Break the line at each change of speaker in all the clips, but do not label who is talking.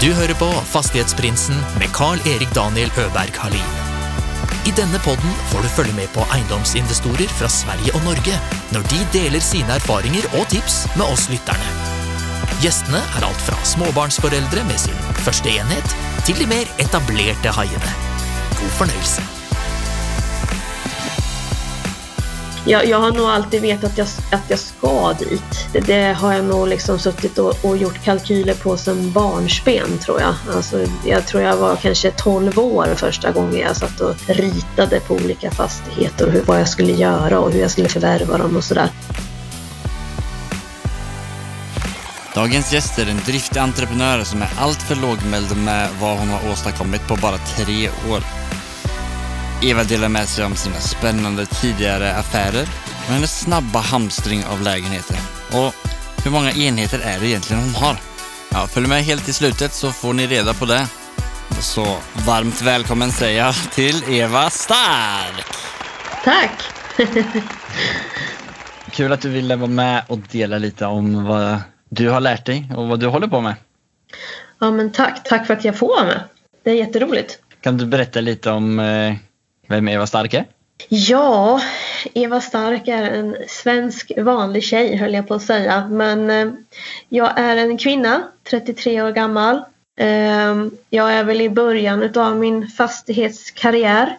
Du hører på Fastighetsprinsen med Carl-Erik Daniel Øberg Halin. I denne podden får du følge med på eiendomsinvestorer fra Sverige og Norge når de deler sine erfaringer og tips med oss lytterne. Gjestene er alt fra småbarnsforeldre med sin første enhet, til de mer etablerte haiene. God fornøyelse.
Jag, jag har nog alltid vetat att jag, att jag ska dit. Det, det har jag nog liksom suttit och, och gjort kalkyler på som barnsben tror jag. Alltså, jag tror jag var kanske 12 år första gången jag satt och ritade på olika fastigheter och hur, vad jag skulle göra och hur jag skulle förvärva dem och sådär.
Dagens gäst är en driftig entreprenör som är alltför lågmäld med vad hon har åstadkommit på bara tre år. Eva delar med sig om sina spännande tidigare affärer och hennes snabba hamstring av lägenheter. Och hur många enheter är det egentligen hon har? Ja, följ med helt till slutet så får ni reda på det. Så varmt välkommen säger jag till Eva Stark!
Tack!
Kul att du ville vara med och dela lite om vad du har lärt dig och vad du håller på med.
Ja men tack, tack för att jag får vara med. Det är jätteroligt.
Kan du berätta lite om vem är Eva Stark är?
Ja, Eva Stark är en svensk vanlig tjej höll jag på att säga. Men eh, jag är en kvinna, 33 år gammal. Eh, jag är väl i början av min fastighetskarriär.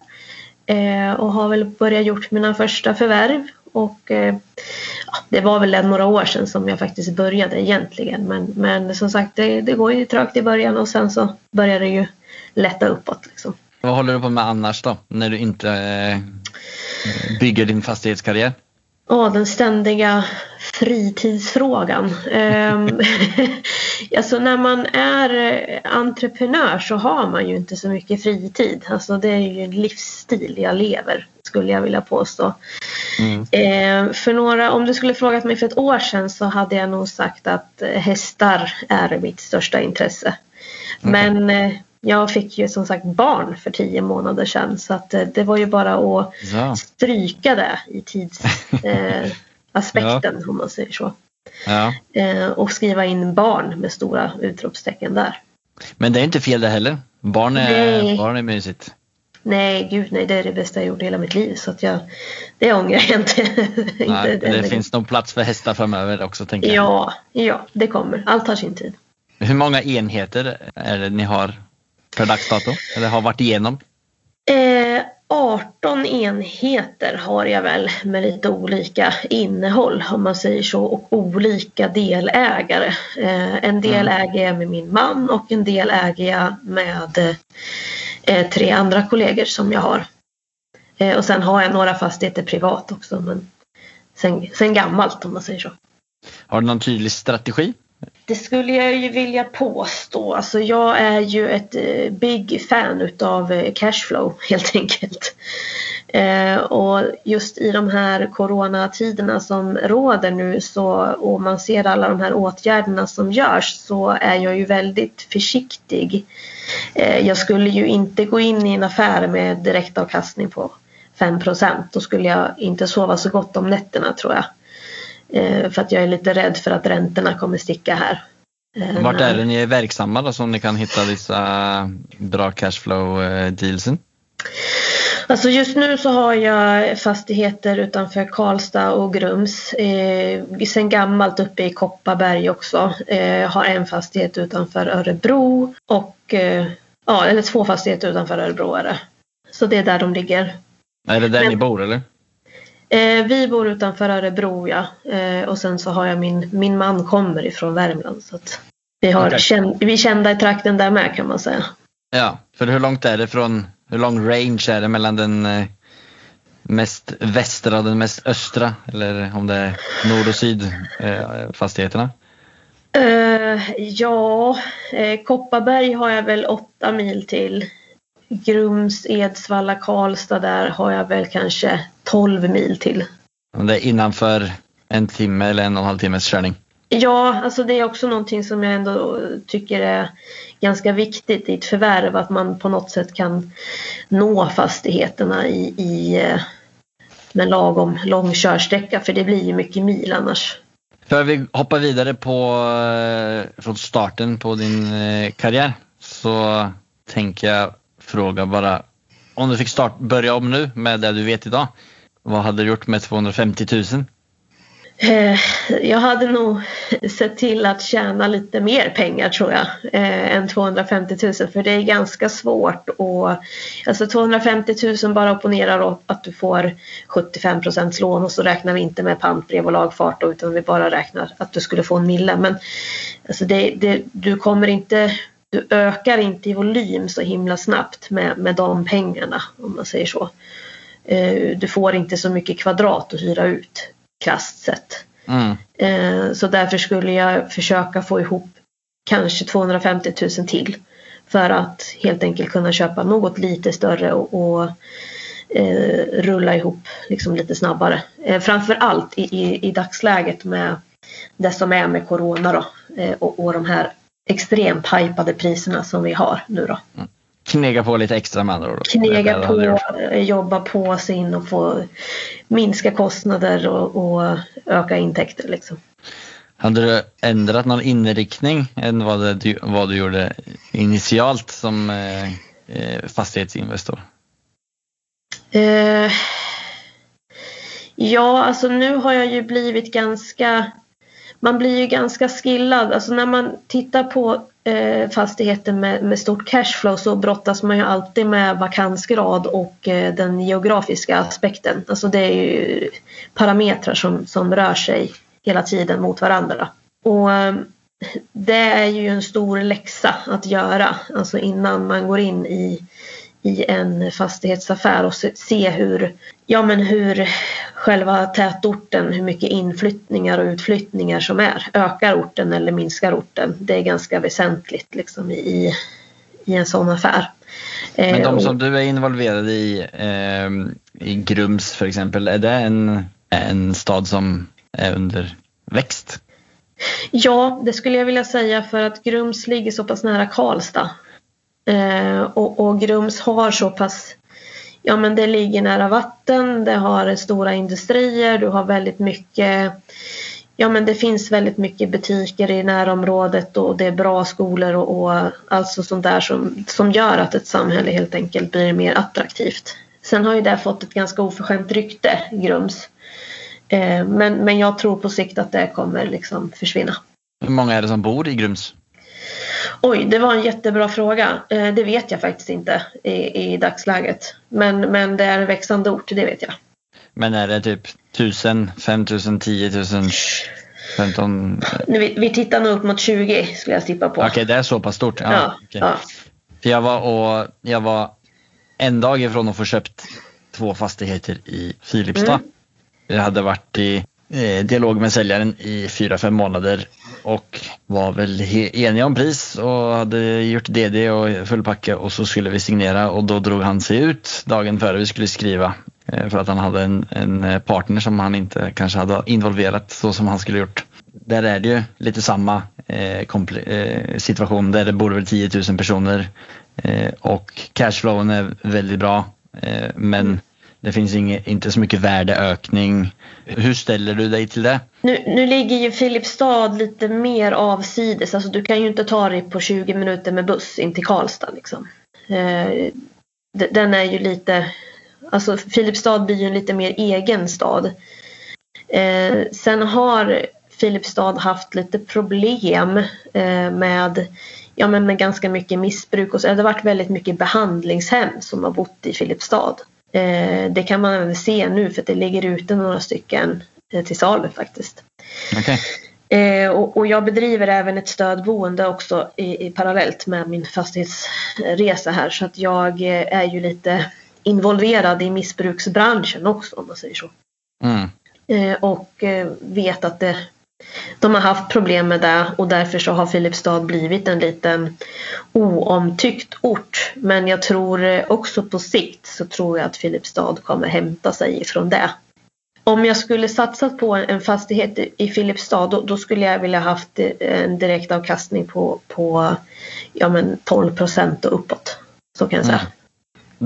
Eh, och har väl börjat gjort mina första förvärv. Och eh, det var väl några år sedan som jag faktiskt började egentligen. Men, men som sagt, det, det går ju trögt i början och sen så börjar det ju lätta uppåt. Liksom.
Vad håller du på med annars då, när du inte eh, bygger din fastighetskarriär?
Ja, den ständiga fritidsfrågan. um, alltså när man är entreprenör så har man ju inte så mycket fritid. Alltså det är ju en livsstil jag lever, skulle jag vilja påstå. Mm. Uh, för några, om du skulle frågat mig för ett år sedan så hade jag nog sagt att hästar är mitt största intresse. Okay. Men uh, jag fick ju som sagt barn för tio månader sedan så att eh, det var ju bara att ja. stryka det i tidsaspekten eh, om man säger så. Ja. Eh, och skriva in barn med stora utropstecken där.
Men det är inte fel det heller. Barn är, barn är mysigt.
Nej, gud nej, det är det bästa jag gjort i hela mitt liv så att jag, det ångrar jag inte.
Nej, inte det finns nog plats för hästar framöver också tänker jag.
Ja, ja, det kommer. Allt tar sin tid.
Hur många enheter är det ni har per dags dato? Eller har varit igenom?
Eh, 18 enheter har jag väl med lite olika innehåll om man säger så och olika delägare. Eh, en del mm. äger jag med min man och en del äger jag med eh, tre andra kollegor som jag har. Eh, och sen har jag några fastigheter privat också men sen, sen gammalt om man säger så.
Har du någon tydlig strategi
det skulle jag ju vilja påstå. Alltså jag är ju ett eh, big fan utav eh, cashflow helt enkelt. Eh, och just i de här coronatiderna som råder nu så och man ser alla de här åtgärderna som görs så är jag ju väldigt försiktig. Jag skulle ju inte gå in i en affär med direktavkastning på 5% Då skulle jag inte sova så gott om nätterna tror jag. Eh, för att jag är lite rädd för att räntorna kommer sticka här.
Eh, Vart är det ni är verksamma då som ni kan hitta vissa bra cashflow eh?
Alltså just nu så har jag fastigheter utanför Karlstad och Grums. Eh, sen gammalt uppe i Kopparberg också. Eh, har en fastighet utanför Örebro och eh, ja, eller två fastigheter utanför Örebro är det. Så det är där de ligger.
Är det där Men, ni bor eller?
Eh, vi bor utanför Örebro ja. Eh, och sen så har jag min, min man kommer ifrån Värmland. Så att vi, har okay. känd, vi är kända i trakten där med kan man säga.
Ja, för hur långt är det från, hur lång range är det mellan den eh, mest västra och den mest östra? Eller om det är nord och syd eh, fastigheterna?
Uh, ja, eh, Kopparberg har jag väl åtta mil till. Grums, Edsvalla, Karlstad där har jag väl kanske 12 mil till.
Det är innanför en timme eller en och en halv timmes körning?
Ja, alltså det är också någonting som jag ändå tycker är ganska viktigt i ett förvärv att man på något sätt kan nå fastigheterna i, i med lagom lång körsträcka för det blir ju mycket mil annars.
För vi hoppar vidare på, eh, från starten på din eh, karriär så tänker jag fråga bara om du fick start, börja om nu med det du vet idag. Vad hade du gjort med 250 000?
Eh, jag hade nog sett till att tjäna lite mer pengar tror jag eh, än 250 000 för det är ganska svårt och alltså 250 000 bara opponerar åt att du får 75 procents lån och så räknar vi inte med pantbrev och lagfart utan vi bara räknar att du skulle få en mille men alltså det, det, du kommer inte du ökar inte i volym så himla snabbt med, med de pengarna om man säger så. Eh, du får inte så mycket kvadrat att hyra ut krasst sett. Mm. Eh, så därför skulle jag försöka få ihop kanske 250 000 till. För att helt enkelt kunna köpa något lite större och, och eh, rulla ihop liksom lite snabbare. Eh, framför allt i, i, i, dagsläget med det som är med Corona då, eh, och, och de här extremt hypade priserna som vi har nu då. Mm.
Knega på lite extra med andra ord.
Knega på, jobba på sig in och få minska kostnader och, och öka intäkter. Liksom.
Hade du ändrat någon inriktning än vad du, vad du gjorde initialt som eh, eh, fastighetsinvestor?
Eh, ja, alltså nu har jag ju blivit ganska man blir ju ganska skillad. Alltså när man tittar på eh, fastigheter med, med stort cashflow så brottas man ju alltid med vakansgrad och eh, den geografiska aspekten. Alltså det är ju parametrar som, som rör sig hela tiden mot varandra. Och eh, det är ju en stor läxa att göra, alltså innan man går in i i en fastighetsaffär och se hur, ja men hur själva tätorten, hur mycket inflyttningar och utflyttningar som är. Ökar orten eller minskar orten? Det är ganska väsentligt liksom i, i en sån affär.
Men de eh, som du är involverad i, eh, i Grums för exempel, är det en, en stad som är under växt?
Ja, det skulle jag vilja säga för att Grums ligger så pass nära Karlstad Eh, och, och Grums har så pass Ja men det ligger nära vatten, det har stora industrier, du har väldigt mycket Ja men det finns väldigt mycket butiker i närområdet och det är bra skolor och, och alltså sånt där som, som gör att ett samhälle helt enkelt blir mer attraktivt. Sen har ju det fått ett ganska oförskämt rykte, Grums. Eh, men, men jag tror på sikt att det kommer liksom försvinna.
Hur många är det som bor i Grums?
Oj, det var en jättebra fråga. Eh, det vet jag faktiskt inte i, i dagsläget. Men, men det är en växande ort, det vet jag.
Men är det typ 1000, 5000, 10 000, 15?
Vi, vi tittar nog upp mot 20 skulle jag tippa på.
Okej, okay, det är så pass stort? Ja, ja, okay. ja. För jag var, och, jag var en dag ifrån att få köpt två fastigheter i Filipstad. Mm. Jag hade varit i eh, dialog med säljaren i fyra, fem månader och var väl eniga om pris och hade gjort DD och fullpacke och så skulle vi signera och då drog han sig ut dagen före vi skulle skriva eh, för att han hade en, en eh, partner som han inte kanske hade involverat så som han skulle gjort. Där är det ju lite samma eh, eh, situation där det bor väl 10 000 personer eh, och cashflowen är väldigt bra eh, men mm det finns inget, inte så mycket värdeökning. Hur ställer du dig till det?
Nu, nu ligger ju Filipstad lite mer avsides. Alltså du kan ju inte ta dig på 20 minuter med buss in till Karlstad. Liksom. Eh, den är ju lite... Alltså Filipstad blir ju en lite mer egen stad. Eh, sen har Filipstad haft lite problem eh, med, ja, men med ganska mycket missbruk. Och så, det har varit väldigt mycket behandlingshem som har bott i Filipstad. Eh, det kan man även se nu för att det ligger ute några stycken eh, till salu faktiskt.
Okay.
Eh, och, och, jag bedriver även ett stödboende också i, i, parallellt med min fastighetsresa här så att jag är ju lite involverad i missbruksbranschen också om man säger så.
Mm.
och vet att det de har haft problem med det och därför så har Filipstad blivit en liten oomtyckt ort. Men jag tror också på sikt så tror jag att Filipstad kommer hämta sig ifrån det. Om jag skulle satsat på en fastighet i Filipstad då, då skulle jag vilja haft en direktavkastning på, på ja, men 12 procent och uppåt. Så kan jag säga. Mm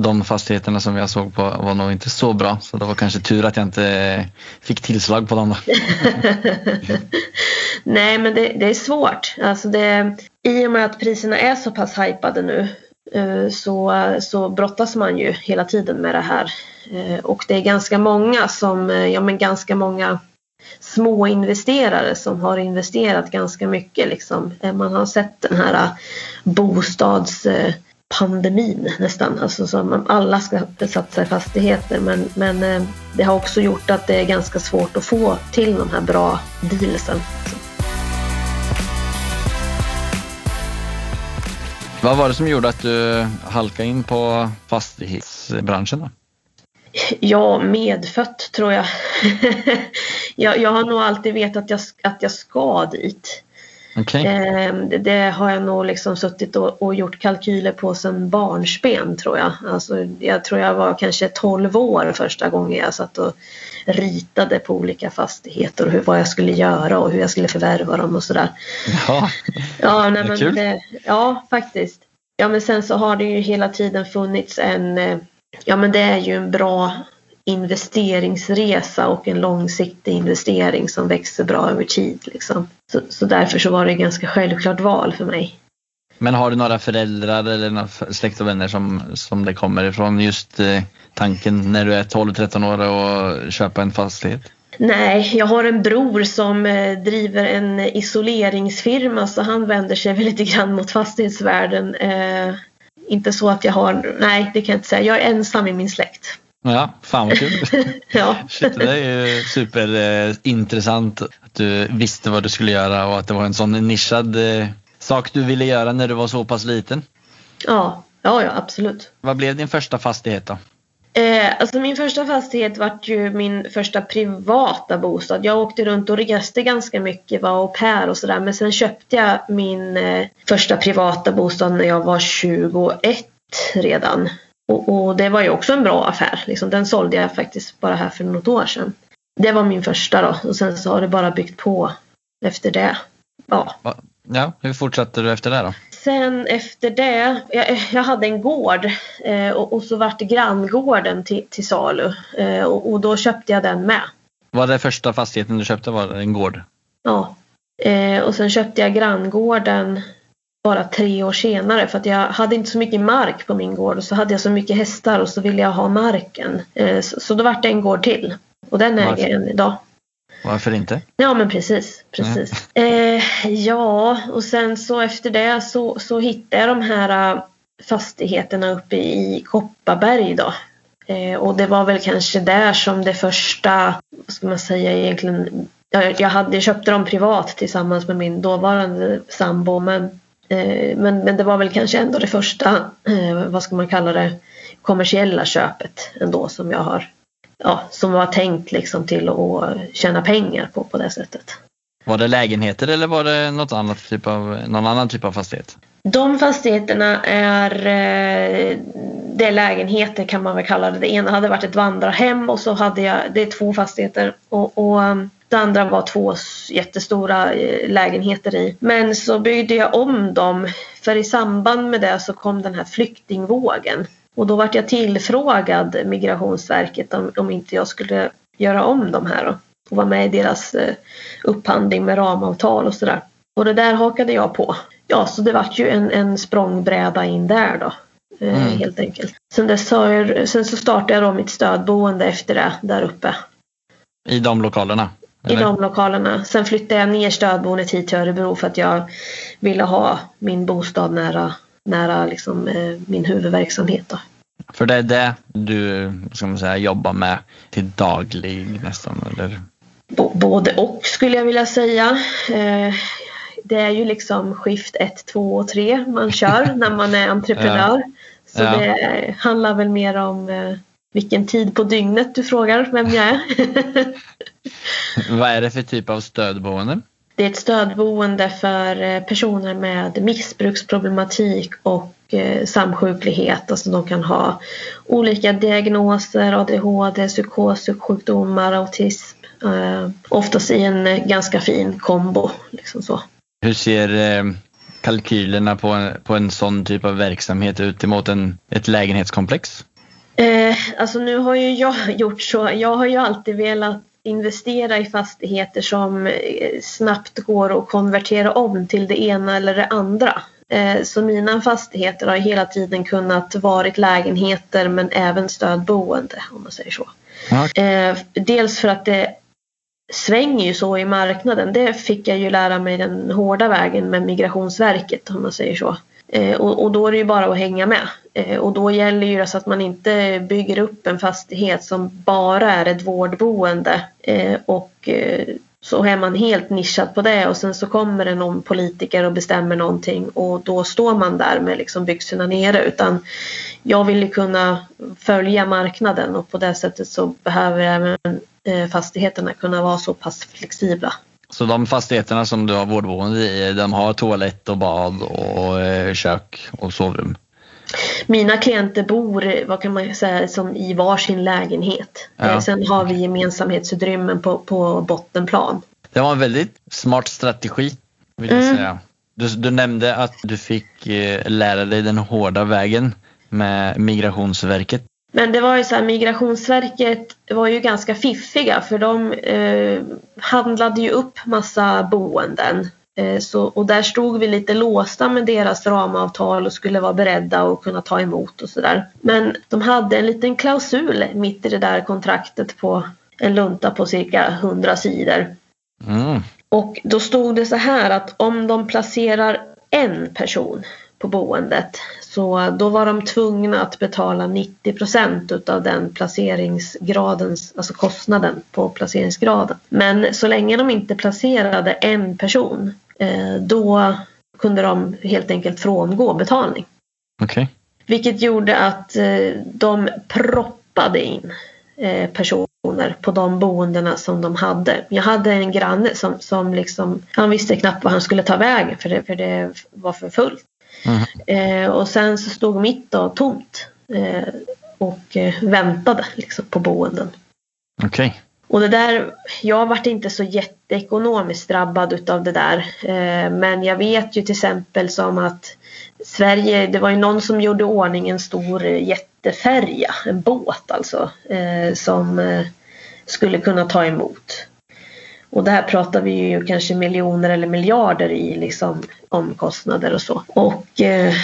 de fastigheterna som jag såg på var nog inte så bra. Så det var kanske tur att jag inte fick tillslag på dem. Då.
Nej, men det, det, är svårt. Alltså det, I och med att priserna är så pass hypade nu eh, så, så brottas man ju hela tiden med det här. Eh, och det är ganska många som, eh, ja men ganska många små investerare som har investerat ganska mycket. Liksom. Man har sett den här bostads bostadspandemin nästan. Alltså som alla ska satsa i fastigheter men, men det har också gjort att det är ganska svårt att få till de här bra dealsen.
Vad var det som gjorde att du halkade in på fastighetsbranschen? Då?
Ja, medfött tror jag. jag. Jag har nog alltid vetat att jag, att jag ska dit.
Okay.
Eh, det, det, har jag nog liksom suttit och, och, gjort kalkyler på sedan barnsben tror jag. Alltså, jag tror jag var kanske 12 år första gången jag satt och ritade på olika fastigheter och hur, vad jag skulle göra och hur jag skulle förvärva dem och sådär.
Ja,
ja nej, men det, Ja, faktiskt. Ja, men sen så har det ju hela tiden funnits en eh, Ja, men det är ju en bra investeringsresa och en långsiktig investering som växer bra över tid. Liksom. Så, så därför så var det ett ganska självklart val för mig.
Men har du några föräldrar eller några släkt och vänner som, som det kommer ifrån just eh, tanken när du är 12-13 år och köpa en fastighet?
Nej, jag har en bror som eh, driver en isoleringsfirma så han vänder sig väl lite grann mot fastighetsvärlden. Eh, inte så att jag har, nej det kan jag inte säga. Jag är ensam i min släkt.
Ja, fan vad kul.
ja.
Shit, det är ju superintressant att du visste vad du skulle göra och att det var en sån nischad eh, sak du ville göra när du var så pass liten.
Ja, ja, ja absolut.
Vad blev din första fastighet då?
Eh, alltså min första fastighet var ju min första privata bostad. Jag åkte runt och reste ganska mycket, var au pair och sådär. Men sen köpte jag min eh, första privata bostad när jag var 21 redan. Och, och, det var ju också en bra affär. Liksom, den sålde jag faktiskt bara här för något år sedan. Det var min första då och sen så har det bara byggt på efter det. Ja.
Ja, hur fortsatte du efter det då?
Sen efter det, jag, jag hade en gård eh, och, och, så vart granngården till, till salu eh, och, och, då köpte jag den med.
Var det första fastigheten du köpte var en gård?
Ja. Eh, och sen köpte jag granngården bara tre år senare för att jag hade inte så mycket mark på min gård och så hade jag så mycket hästar och så ville jag ha marken. Eh, så, då vart det en gård till och den äger jag än idag.
Varför inte?
Ja men precis. precis. Eh, ja och sen så efter det så, så hittade jag de här äh, fastigheterna uppe i Kopparberg då. Eh, och det var väl kanske där som det första, vad ska man säga egentligen, jag, jag, hade, jag köpte dem privat tillsammans med min dåvarande sambo men, eh, men, men det var väl kanske ändå det första, eh, vad ska man kalla det, kommersiella köpet ändå som jag har ja, som var tänkt liksom till att tjäna pengar på på det sättet.
Var det lägenheter eller var det något annat typ av, någon annan typ av fastighet?
De fastigheterna är, eh, det är lägenheter kan man väl kalla det. Det ena hade varit ett vandrarhem och så hade jag, det är två fastigheter och, och um, det andra var två jättestora eh, lägenheter i. Men så byggde jag om dem för i samband med det så kom den här flyktingvågen. Och då vart jag tillfrågad Migrationsverket om, om inte jag skulle göra om de här och vara med i deras eh, upphandling med ramavtal och sådär. Och det där hakade jag på. Ja, så det vart ju en, en språngbräda in där då. Eh, mm. Helt enkelt. Sen, dess jag, sen så startade jag då mitt stödboende efter det där uppe.
I de lokalerna?
Eller? I de lokalerna. Sen flyttade jag ner stödboendet hit till Örebro för att jag ville ha min bostad nära nära liksom, eh, min huvudverksamhet. Då.
För det är det du ska man säga, jobbar med till daglig nästan? Eller?
B både och skulle jag vilja säga. Eh, det är ju liksom skift 1, 2 och 3 man kör när man är entreprenör. Ja. Så ja. det handlar väl mer om eh, vilken tid på dygnet du frågar vem jag är.
Vad är det för typ av stödboende?
Det är ett stödboende för eh, personer med missbruksproblematik och eh, samsjuklighet. Alltså de kan ha olika diagnoser, ADHD, psykossjukdomar, autism. Eh, oftast i en ganska fin kombo. Liksom så.
Hur ser kalkylerna på en, på en sån typ av verksamhet ut emot en, ett lägenhetskomplex?
Eh, alltså nu har ju jag gjort så. Jag har ju alltid velat investera i fastigheter som eh, snabbt går att konvertera om till det ena eller det andra. Eh, så mina fastigheter har hela tiden kunnat varit lägenheter men även stödboende om man säger så. Eh, dels för att det svänger ju så i marknaden. Det fick jag ju lära mig den hårda vägen med Migrationsverket om man säger så. Eh, och, och, då är det ju bara att hänga med. Eh, och då gäller ju det så att man inte bygger upp en fastighet som bara är ett vårdboende eh, och eh, så är man helt nischad på det och sen så kommer det någon politiker och bestämmer någonting och då står man där med liksom byxorna nere utan jag vill ju kunna följa marknaden och på det sättet så behöver även eh, fastigheterna kunna vara så pass flexibla.
Så de fastigheterna som du har vårdboende i, de har toalett och bad och eh, kök och sovrum?
Mina klienter bor, vad kan man säga, som i varsin lägenhet. Ja. Eh, sen har vi gemensamhetsutrymmen på, på bottenplan.
Det var en väldigt smart strategi vill jag mm. säga. Du, du, nämnde att du fick eh, lära dig den hårda vägen med Migrationsverket.
Men det var ju så här, Migrationsverket var ju ganska fiffiga för de eh, handlade ju upp massa boenden. Eh, så, och där stod vi lite låsta med deras ramavtal och skulle vara beredda och kunna ta emot och sådär. Men de hade en liten klausul mitt i det där kontraktet på en lunta på cirka 100 sidor. Mm. Och då stod det så här att om de placerar en person på boendet. Så då var de tvungna att betala 90 procent utav den placeringsgradens, alltså kostnaden på placeringsgraden. Men så länge de inte placerade en person eh, då kunde de helt enkelt frångå betalning.
Okay.
Vilket gjorde att eh, de proppade in eh, personer på de boendena som de hade. Jag hade en granne som, som liksom, han visste knappt vad han skulle ta vägen för det, för det var för fullt. Mm. Och sen så stod mitt då tomt eh, och eh, väntade liksom, på boenden.
Okej. Okay.
Och det där, jag varit inte så jätteekonomiskt drabbad utav det där. Men jag vet ju till exempel som att Sverige, det var ju någon som gjorde ordning en stor jättefärja, en båt alltså, som skulle kunna ta emot. Och där pratar vi ju kanske miljoner eller miljarder i liksom omkostnader och så. Och, eh,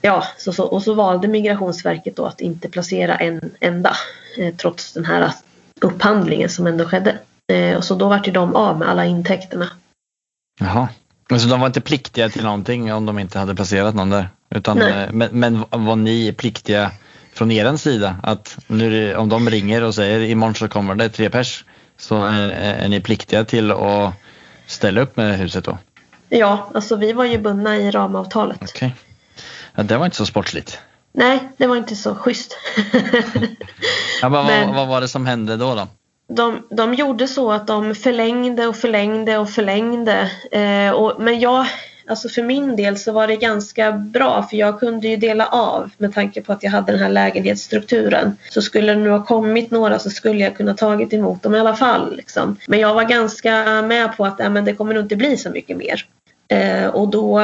ja, så, så, och så valde Migrationsverket då att inte placera en enda eh, trots den här upphandlingen som ändå skedde. Eh, och så då vart ju de av med alla intäkterna.
Jaha. Så de var inte pliktiga till någonting om de inte hade placerat någon där? Utan, eh, men, men var ni pliktiga från er sida att nu, om de ringer och säger imorgon så kommer det tre pers så är, är ni pliktiga till att ställa upp med huset då?
Ja, alltså vi var ju bundna i ramavtalet.
Okej. Okay. Ja, det var inte så sportsligt.
Nej, det var inte så schysst.
ja, men vad, vad var det som hände då? då?
De, de gjorde så att de förlängde och förlängde och förlängde. Eh, och, men jag, alltså för min del så var det ganska bra för jag kunde ju dela av med tanke på att jag hade den här lägenhetsstrukturen. Så skulle det nu ha kommit några så skulle jag kunna tagit emot dem i alla fall. Liksom. Men jag var ganska med på att äh, men det kommer nog inte bli så mycket mer. Eh, och då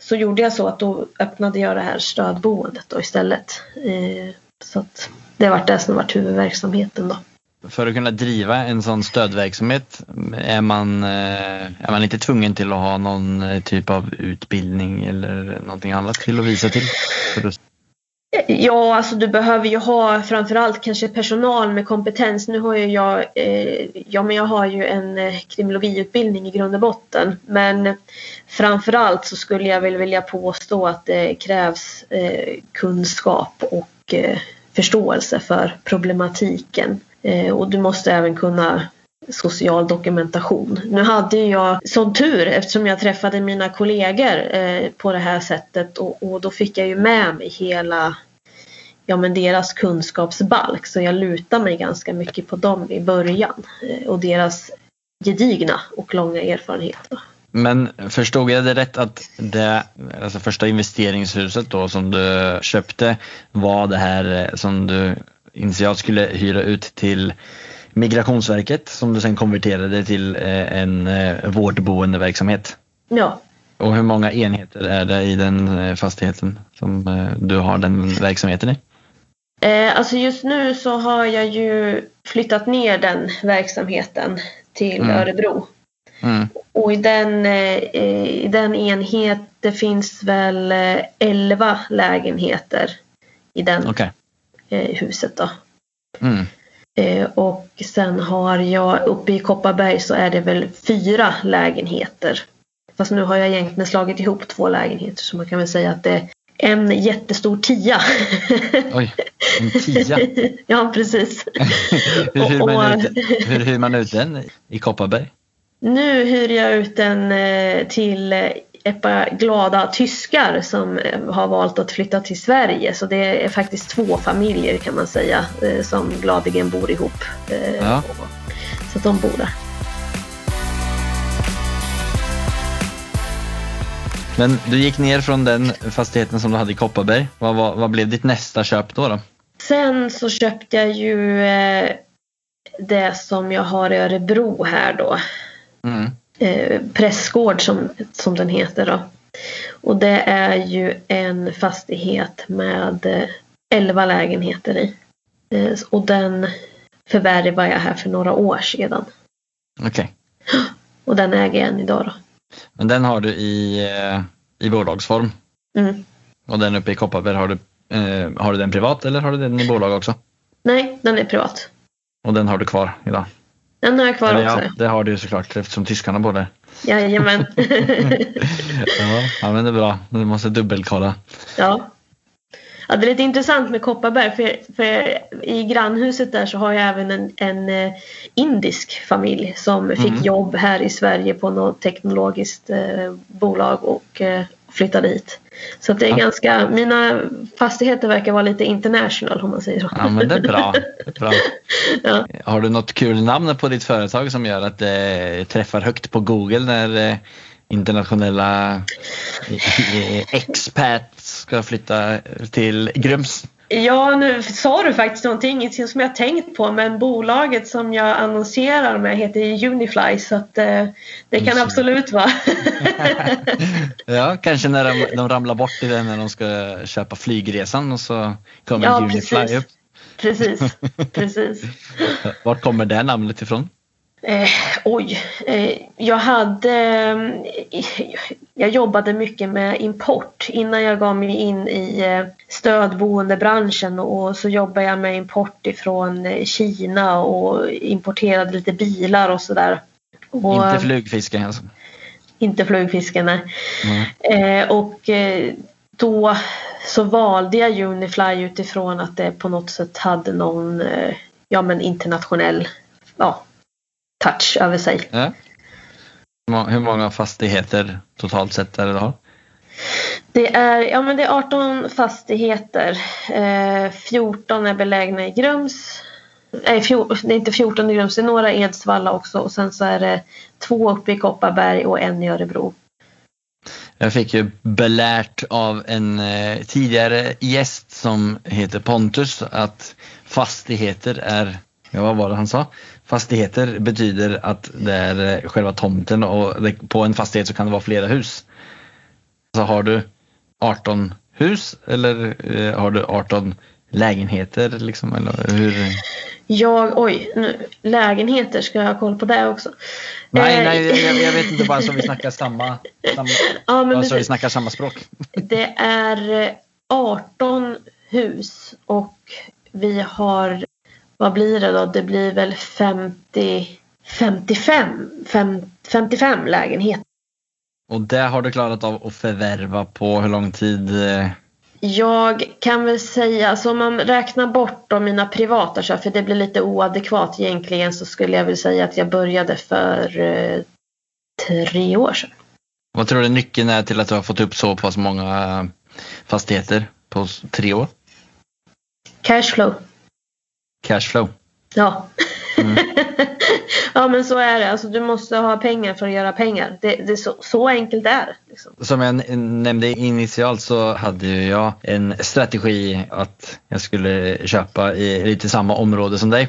så gjorde jag så att då öppnade jag det här stödboendet då istället. Eh, så att det har varit det som har varit huvudverksamheten då.
För att kunna driva en sån stödverksamhet är man, eh, är man inte tvungen till att ha någon eh, typ av utbildning eller någonting annat till att visa till?
Ja, alltså du behöver ju ha framförallt kanske personal med kompetens. Nu har ju jag, eh, ja men jag har ju en eh, kriminologiutbildning i grund och botten. Men framförallt så skulle jag väl vilja påstå att det krävs eh, kunskap och eh, förståelse för problematiken. Eh, och du måste även kunna social dokumentation. Nu hade jag sån tur eftersom jag träffade mina kollegor eh, på det här sättet och, och, då fick jag ju med mig hela ja, men deras kunskapsbalk så jag lutar mig ganska mycket på dem i början eh, och deras gedigna och långa erfarenheter.
Men förstod jag det rätt att det alltså första investeringshuset då som du köpte var det här eh, som du initialt skulle hyra ut till Migrationsverket som du sen konverterade till eh, en eh, vårdboendeverksamhet.
Ja,
Och hur många enheter är det i den eh, fastigheten som du har den verksamheten i?
Alltså just nu så har jag ju flyttat ner den verksamheten till
Mm.
Örebro.
Mm.
Och i den, i den enhet, det finns väl eh, 11 lägenheter i den
Okej.
Eh, huset då.
Mm.
Eh, och sen har jag uppe i Kopparberg så är det väl fyra lägenheter. Fast nu har jag egentligen slagit ihop två lägenheter så man kan väl säga att det är en jättestor tia.
Oj, en tia.
ja precis.
hur, hyr man
och-
ut, hur hyr man ut den i Kopparberg?
Nu hyr jag ut den eh, till ett par glada tyskar som eh, har valt att flytta till Sverige. Så det är faktiskt två familjer kan man säga eh, som gladigen bor ihop. Eh,
Ja.
Så de bor där.
Men du gick ner från den fastigheten som du hade i Kopparberg. Vad, vad, vad blev ditt nästa köp då? då?
Sen så köpte jag ju det som jag har i Örebro här då.
Mm.
Eh, Prästgård som, som den heter då. Och det är ju en fastighet med eh, 11 lägenheter i. Eh, och den förvärvade jag här för några år sedan.
Okej.
Och den äger jag än idag då.
Men den har du i, eh, i bolagsform.
Mm.
Och den uppe i Kopparberg, har du, eh, har du den privat eller har du den i bolag också?
Nej, den är privat.
Och den har du kvar idag?
Den har jag kvar
Eller
också.
ja, det har du såklart eftersom tyskarna bor där.
Jajamän.
Ja, ja men det är bra. Du måste dubbelkolla.
Ja. ja. Det är lite intressant med Kopparberg för, för i grannhuset där så har jag även en, en eh, indisk familj som fick
Mm.
jobb här i Sverige på något teknologiskt eh, bolag och eh, flyttade hit. Så det är
Ja.
ganska, mina fastigheter verkar vara lite international om man säger så.
Ja men det är bra. Det är bra.
Ja.
Har du något kul namn på ditt företag som gör att det träffar högt på Google när eh, internationella eh, expats ska flytta till Grums?
Ja, nu sa du faktiskt någonting, som jag tänkt på, men bolaget som jag annonserar med heter Unifly så att eh, det kan absolut vara.
Ja, kanske när de, de ramlar bort i det när de ska köpa flygresan och så kommer
Ja,
Unifly
precis.
upp.
precis, precis.
Vart kommer det namnet ifrån?
Eh, oj, eh, jag hade... Eh, jag jobbade mycket med import innan jag gav mig in i eh, stödboendebranschen och så jobbade jag med import ifrån eh, Kina och importerade lite bilar och sådär.
Inte flugfiske alltså.
inte flugfiske, nej.
Mm.
Eh, och eh, då så valde jag Unifly utifrån att det på något sätt hade någon eh, ja, men internationell ja, touch över sig.
Ja. Hur må- Hur många fastigheter totalt sett är det du har?
Det är, ja, men det är 18 fastigheter. Eh, 14 är belägna i Grums. Nej, fjor, det är inte 14 i Grums, det är några i Edsvalla också. Och sen så är det två uppe i Kopparberg och en i Örebro.
Jag fick ju belärt av en eh, tidigare gäst som heter Pontus att fastigheter är, ja vad var det han sa? Fastigheter betyder att det är eh, själva tomten och det, på en fastighet så kan det vara flera hus. Så har du 18 hus eller eh, har du 18 lägenheter liksom eller hur?
Jag, oj, nu, lägenheter, ska jag ha koll på det också?
Nej,
Eh,
nej jag, jag vet inte bara så vi snackar samma, samma
ja, men
bara så vi snackar samma språk.
Det är eh, 18 hus och vi har, vad blir det då? Det blir väl 50, 55, fem, 55 lägenheter.
Och det har du klarat av att förvärva på hur lång tid? eh,
Jag kan väl säga, alltså om man räknar bort då mina privata köp, för det blir lite oadekvat egentligen, så skulle jag väl säga att jag började för eh, tre år sedan.
Vad tror du nyckeln är till att du har fått upp så pass många eh, fastigheter på tre år?
Cashflow.
Cashflow.
Ja.
Mm.
ja men så är det. Alltså, du måste ha pengar för att göra pengar. Det, det är så, så enkelt är det. Liksom.
Som jag nämnde initialt så hade jag en strategi att jag skulle köpa i lite samma område som dig.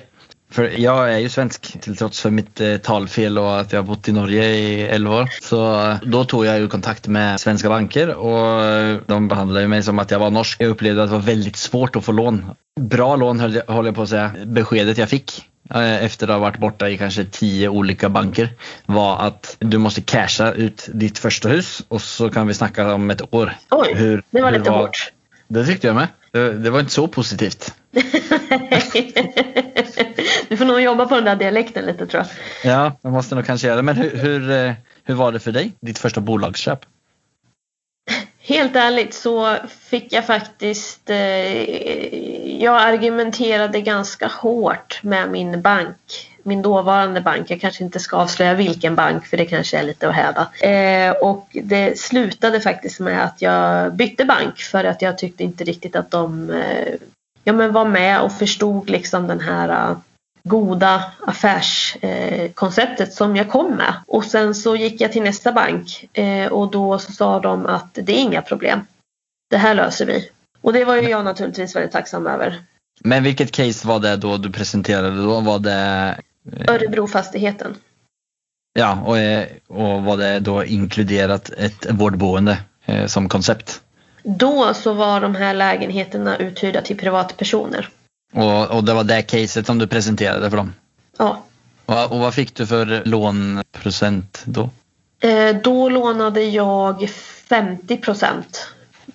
För jag är ju svensk till trots för mitt eh, talfel och att jag har bott i Norge i 11 år. Så eh, då tog jag ju kontakt med svenska banker och eh, de behandlade mig som att jag var norsk. Jag upplevde att det var väldigt svårt att få lån. Bra lån höll jag, håller jag på att säga. Beskedet jag fick efter att ha varit borta i kanske tio olika banker var att du måste casha ut ditt första hus och så kan vi snacka om ett år.
Oj,
Hur-
det var lite hårt.
Det tyckte jag med. Det, det var inte så positivt.
du får nog jobba på den där dialekten lite tror jag.
Ja, jag måste nog kanske göra det. Men hur, hur, eh, hur var det för dig? Ditt första bolagsköp?
Helt ärligt så fick jag faktiskt... Eh, jag argumenterade ganska hårt med min bank. Min dåvarande bank. Jag kanske inte ska avslöja vilken bank för det kanske är lite att häda. Eh, och det slutade faktiskt med att jag bytte bank för att jag tyckte inte riktigt att de eh, ja, men var med och förstod liksom den här eh, goda affärskonceptet som jag kom med. Och sen så gick jag till nästa bank eh, och då så sa de att det är inga problem. Det här löser vi. Och det var ju jag naturligtvis väldigt tacksam över.
Men vilket case var det då du presenterade då? Var det,
Örebrofastigheten.
ja, och, eh, och var det då inkluderat ett vårdboende eh, som koncept?
Då så var de här lägenheterna uthyrda till privatpersoner.
Och, och det var det caset som du presenterade för dem?
Ja.
Och, och vad fick du för lånprocent då?
Eh, då lånade jag 50 procent.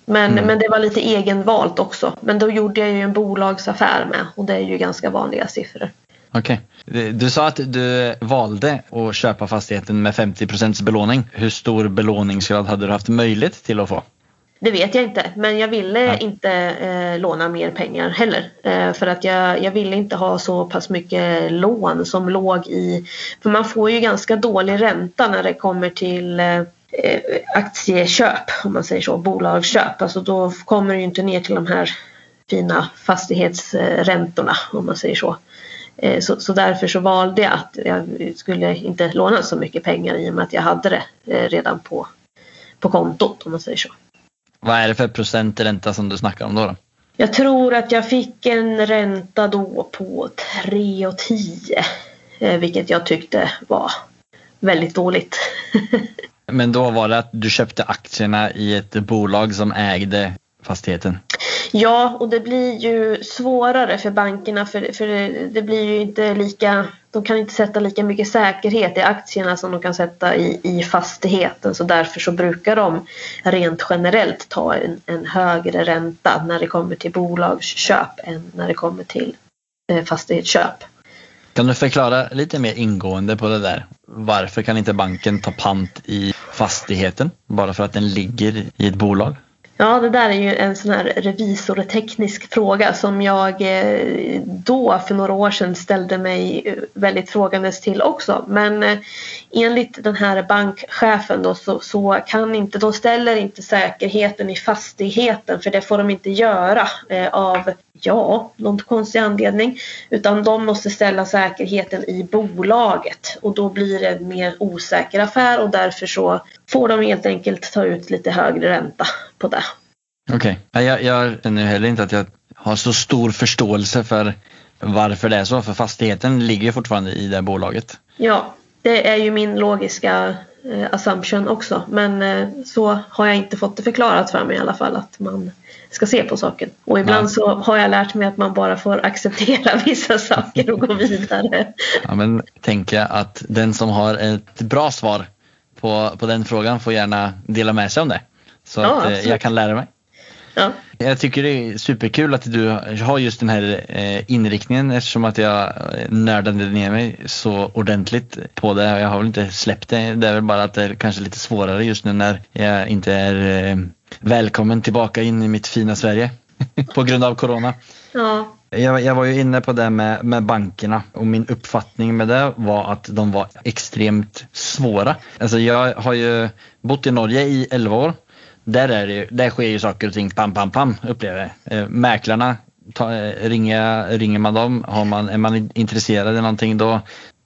Men,
Mm.
men det var lite egenvalt också. Men då gjorde jag ju en bolagsaffär med och det är ju ganska vanliga siffror.
Okej. Du du sa att du valde att köpa fastigheten med 50% belåning. Hur stor belåningsgrad hade du haft möjlighet till att få?
Det vet jag inte, men jag ville
Ja.
inte eh, låna mer pengar heller. Eh, för att jag, jag ville inte ha så pass mycket lån som låg i... För man får ju ganska dålig ränta när det kommer till eh, eh, aktieköp, om man säger så, bolagsköp. Alltså då kommer det ju inte ner till de här fina fastighetsräntorna, om man säger så. Eh, Så, så därför så valde jag att jag skulle inte låna så mycket pengar i och med att jag hade det eh, redan på, på kontot, om man säger så.
Vad är det för procent ränta som du snackar om då? då?
Jag tror att jag fick en ränta då på 3,10 eh, vilket jag tyckte var väldigt dåligt.
Men då var det att du köpte aktierna i ett bolag som ägde fastigheten?
Ja, och det blir ju svårare för bankerna för, för det blir ju inte lika de kan inte sätta lika mycket säkerhet i aktierna som de kan sätta i, i fastigheten så därför så brukar de rent generellt ta en, en högre ränta när det kommer till bolagsköp än när det kommer till eh, fastighetsköp.
Kan du förklara lite mer ingående på det där? Varför kan inte banken ta pant i fastigheten bara för att den ligger i ett bolag?
Ja, det där är ju en sån här revisorteknisk fråga som jag eh, då för några år sedan ställde mig eh, väldigt frågandes till också. Men eh, enligt den här bankchefen då så, så kan inte, de ställer inte säkerheten i fastigheten för det får de inte göra av, ja, någon konstig anledning. Utan de måste ställa säkerheten i bolaget och då blir det en mer osäker affär och därför så får de helt enkelt ta ut lite högre ränta på det.
Okej. Okay. Jag, jag känner heller inte att jag har så stor förståelse för varför det är så. För fastigheten ligger fortfarande i det bolaget.
Ja, det är ju min logiska assumption också. Men eh, så har jag inte fått det förklarat för mig i alla fall att man ska se på saken. Och ibland
Nej.
så har jag lärt mig att man bara får acceptera vissa saker och gå vidare.
Ja, men tänker jag att den som har ett bra svar på, på den frågan får gärna dela med sig om det. Så
Ja,
att eh,
absolut.
jag kan lära mig.
Ja,
Jag tycker det är superkul att du har just den här eh, inriktningen eftersom att jag eh, nördade ner mig så ordentligt på det. Jag har väl inte släppt det. Det är väl bara att det är kanske lite svårare just nu när jag inte är eh, välkommen tillbaka in i mitt fina Sverige på grund av corona.
ja,
Jag, jag var ju inne på det med, med bankerna och min uppfattning med det var att de var extremt svåra. Alltså jag har ju bott i Norge i 11 år. Där, är det, där sker ju saker och ting pam pam pam upplever jag. Eh, mäklarna, ta, eh, ringer, ringer man dem, har man, är man in- intresserad av någonting då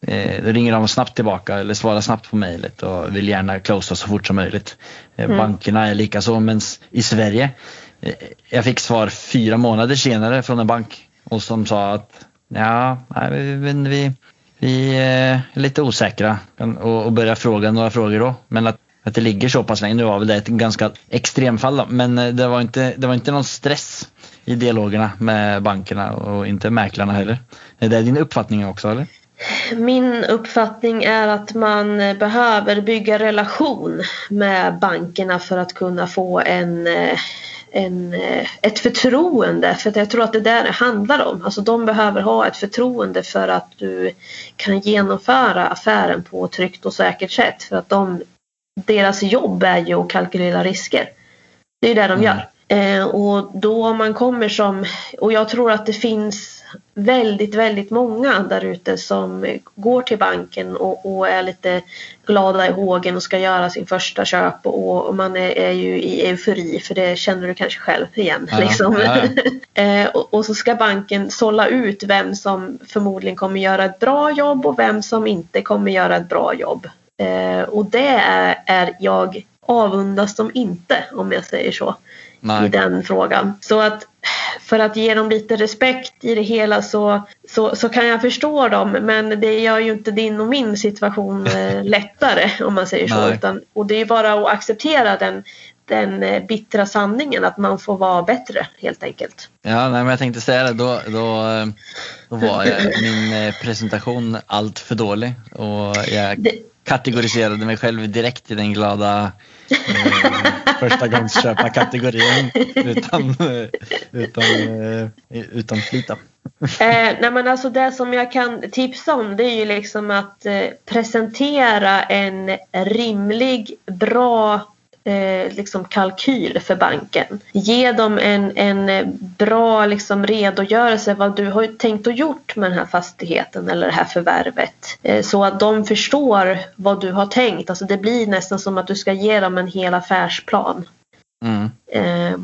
eh, ringer de snabbt tillbaka eller svarar snabbt på mejlet och vill gärna closea så fort som möjligt. Eh,
Mm.
Bankerna är lika så men i Sverige eh, jag fick svar fyra månader senare från en bank och som sa att Ja, nej, vi, vi, vi är lite osäkra och, och börjar fråga några frågor då. Men att, att det ligger så pass länge, nu var väl det ett ganska extremfall då, men eh, det var, inte, det var inte någon stress i dialogerna med bankerna och inte mäklarna heller. Är det din uppfattning också eller?
Min uppfattning är att man eh, behöver bygga relation med bankerna för att kunna få en, eh, en, ett förtroende. För jag tror att det är det det handlar om. Alltså de behöver ha ett förtroende för att du kan genomföra affären på ett tryggt och säkert sätt. För att de, deras jobb är ju att kalkylera risker. Det är det de mm. gör. Eh, och då om man kommer som, och jag tror att det finns väldigt, väldigt många där ute som går till banken och, och, är lite glada i hågen och ska göra sin första köp och, och man är, är, ju i eufori för det känner du kanske själv igen. Ja, liksom. ja, ja. eh, och, och, så ska banken sålla ut vem som förmodligen kommer göra ett bra jobb och vem som inte kommer göra ett bra jobb. Eh, och det är, är jag avundas dem inte om jag säger så. Nej. i den frågan. Så att för att ge dem lite respekt i det hela så, så, så kan jag förstå dem men det gör ju inte din och min situation eh, lättare om man säger så. Utan, och det är bara att acceptera den, den eh, bittra sanningen att man får vara bättre helt enkelt.
Ja, nej, men jag tänkte säga det. Då, då, eh, då var jag, min presentation allt för dålig och jag det kategoriserade mig själv direkt i den glada eh, första gångs köpa kategorin utan, eh, utan, eh, utan flyta.
eh, nej men alltså det som jag kan tipsa om det är ju liksom att eh, presentera en rimlig, bra eh, liksom kalkyl för banken. Ge dem en, en bra liksom redogörelse vad du har tänkt och gjort med den här fastigheten eller det här förvärvet. Eh, så att de förstår vad du har tänkt. Alltså det blir nästan som att du ska ge dem en hel affärsplan. Mm. Eh,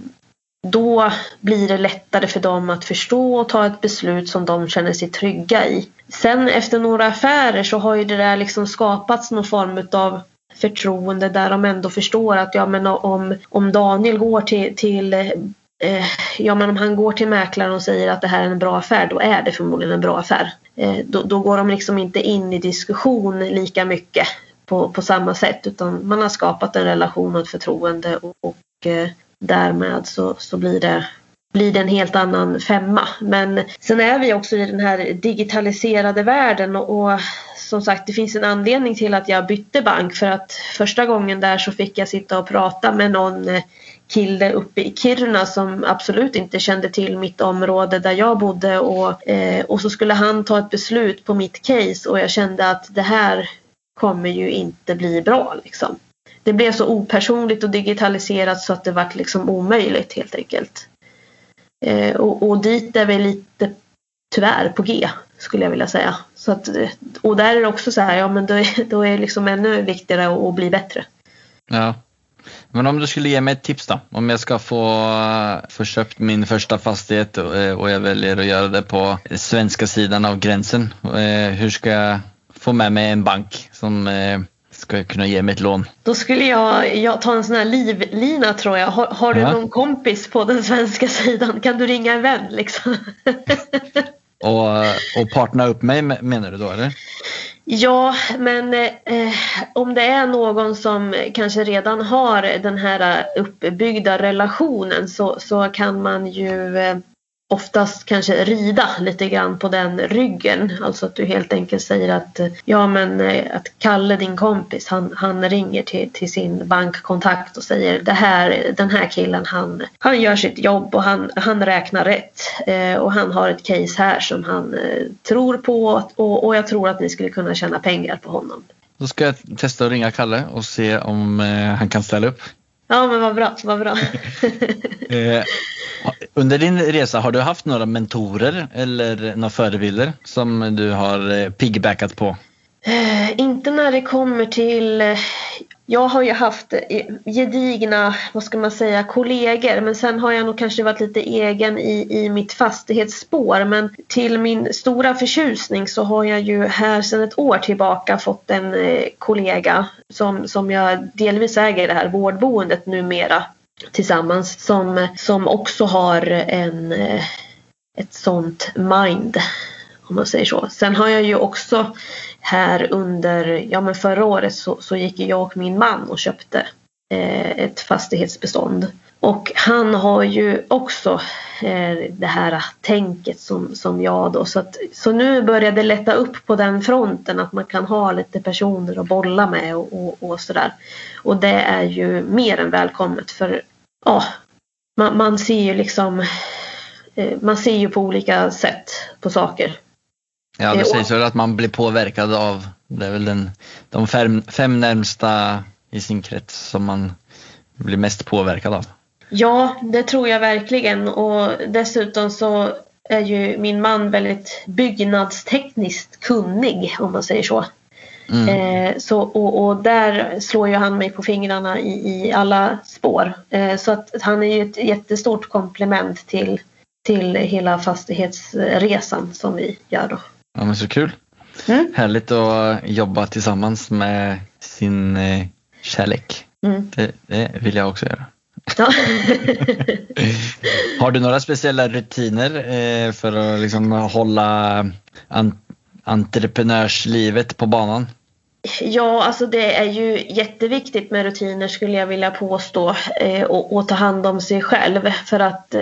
då blir det lättare för dem att förstå och ta ett beslut som de känner sig trygga i. Sen efter några affärer så har ju det där liksom skapats någon form utav förtroende där de ändå förstår att ja men om, om Daniel går till, till eh, ja men om han går till mäklaren och säger att det här är en bra affär då är det förmodligen en bra affär. Eh, då, då, går de liksom inte in i diskussion lika mycket på, på samma sätt utan man har skapat en relation och ett förtroende och, och eh, därmed så, så blir det blir det en helt annan femma. Men sen är vi också i den här digitaliserade världen och, och som sagt det finns en anledning till att jag bytte bank för att första gången där så fick jag sitta och prata med någon kille uppe i Kiruna som absolut inte kände till mitt område där jag bodde och, eh, och så skulle han ta ett beslut på mitt case och jag kände att det här kommer ju inte bli bra liksom. Det blev så opersonligt och digitaliserat så att det var liksom omöjligt helt enkelt. Eh, och, och dit är vi lite tyvärr på G skulle jag vilja säga. Så att, eh, och där är det också så här, ja men då är, då är det liksom ännu viktigare att, att bli bättre.
Ja. Men om du skulle ge mig ett tips då? Om jag ska få, eh, få köpt min första fastighet och, och jag väljer att göra det på svenska sidan av gränsen. Eh, hur ska jag få med mig en bank som eh, ska kunna ge mig ett lån?
Då skulle jag, jag ta en sån här livlina tror jag. Har, har du ja. någon kompis på den svenska sidan? Kan du ringa en vän liksom?
Och, och partna upp mig menar du då eller?
Ja, men eh, om det är någon som kanske redan har den här uppbyggda relationen så, så kan man ju eh, oftast kanske rida lite grann på den ryggen. Alltså att du helt enkelt säger att ja men eh, att Kalle din kompis han, han ringer till, till sin bankkontakt och säger det här, den här killen han, han gör sitt jobb och han, han räknar rätt eh, och han har ett case här som han eh, tror på och, och jag tror att ni skulle kunna tjäna pengar på honom.
Då ska jag testa att ringa Kalle och se om eh, han kan ställa upp.
Ja men vad bra, vad bra.
Eh, under din resa, har du haft några mentorer eller några förebilder som du har eh, piggybackat på?
Eh, inte när det kommer till jag har ju haft gedigna, vad ska man säga, kollegor men sen har jag nog kanske varit lite egen i, i mitt fastighetsspår men till min stora förtjusning så har jag ju här sedan ett år tillbaka fått en eh, kollega som, som jag delvis äger det här vårdboendet numera tillsammans som, som också har en, eh, ett sånt mind Om man säger så. Sen har jag ju också här under, ja men förra året så, så gick jag och min man och köpte eh, ett fastighetsbestånd. Och han har ju också eh, det här tänket som, som jag då. Så, att, så nu börjar det lätta upp på den fronten att man kan ha lite personer att bolla med och, och, och sådär. Och det är ju mer än välkommet för ja, man, man ser ju liksom eh, man ser ju på olika sätt på saker.
Ja, det sägs väl att man blir påverkad av, det är väl den, de fem, fem närmsta i sin krets som man blir mest påverkad av.
Ja, det tror jag verkligen och dessutom så är ju min man väldigt byggnadstekniskt kunnig om man säger så. Mm. Eh, så och, och, där slår ju han mig på fingrarna i, i alla spår. Eh, så att han är ju ett jättestort komplement till, till hela fastighetsresan som vi gör då.
Ja men så kul. Mm. Härligt att jobba tillsammans med sin eh, kärlek. Mm. Det, det vill jag också göra. Ja. Har du några speciella rutiner eh, för att liksom hålla an entreprenörslivet på banan?
Ja, alltså det är ju jätteviktigt med rutiner skulle jag vilja påstå eh, och, och, ta hand om sig själv för att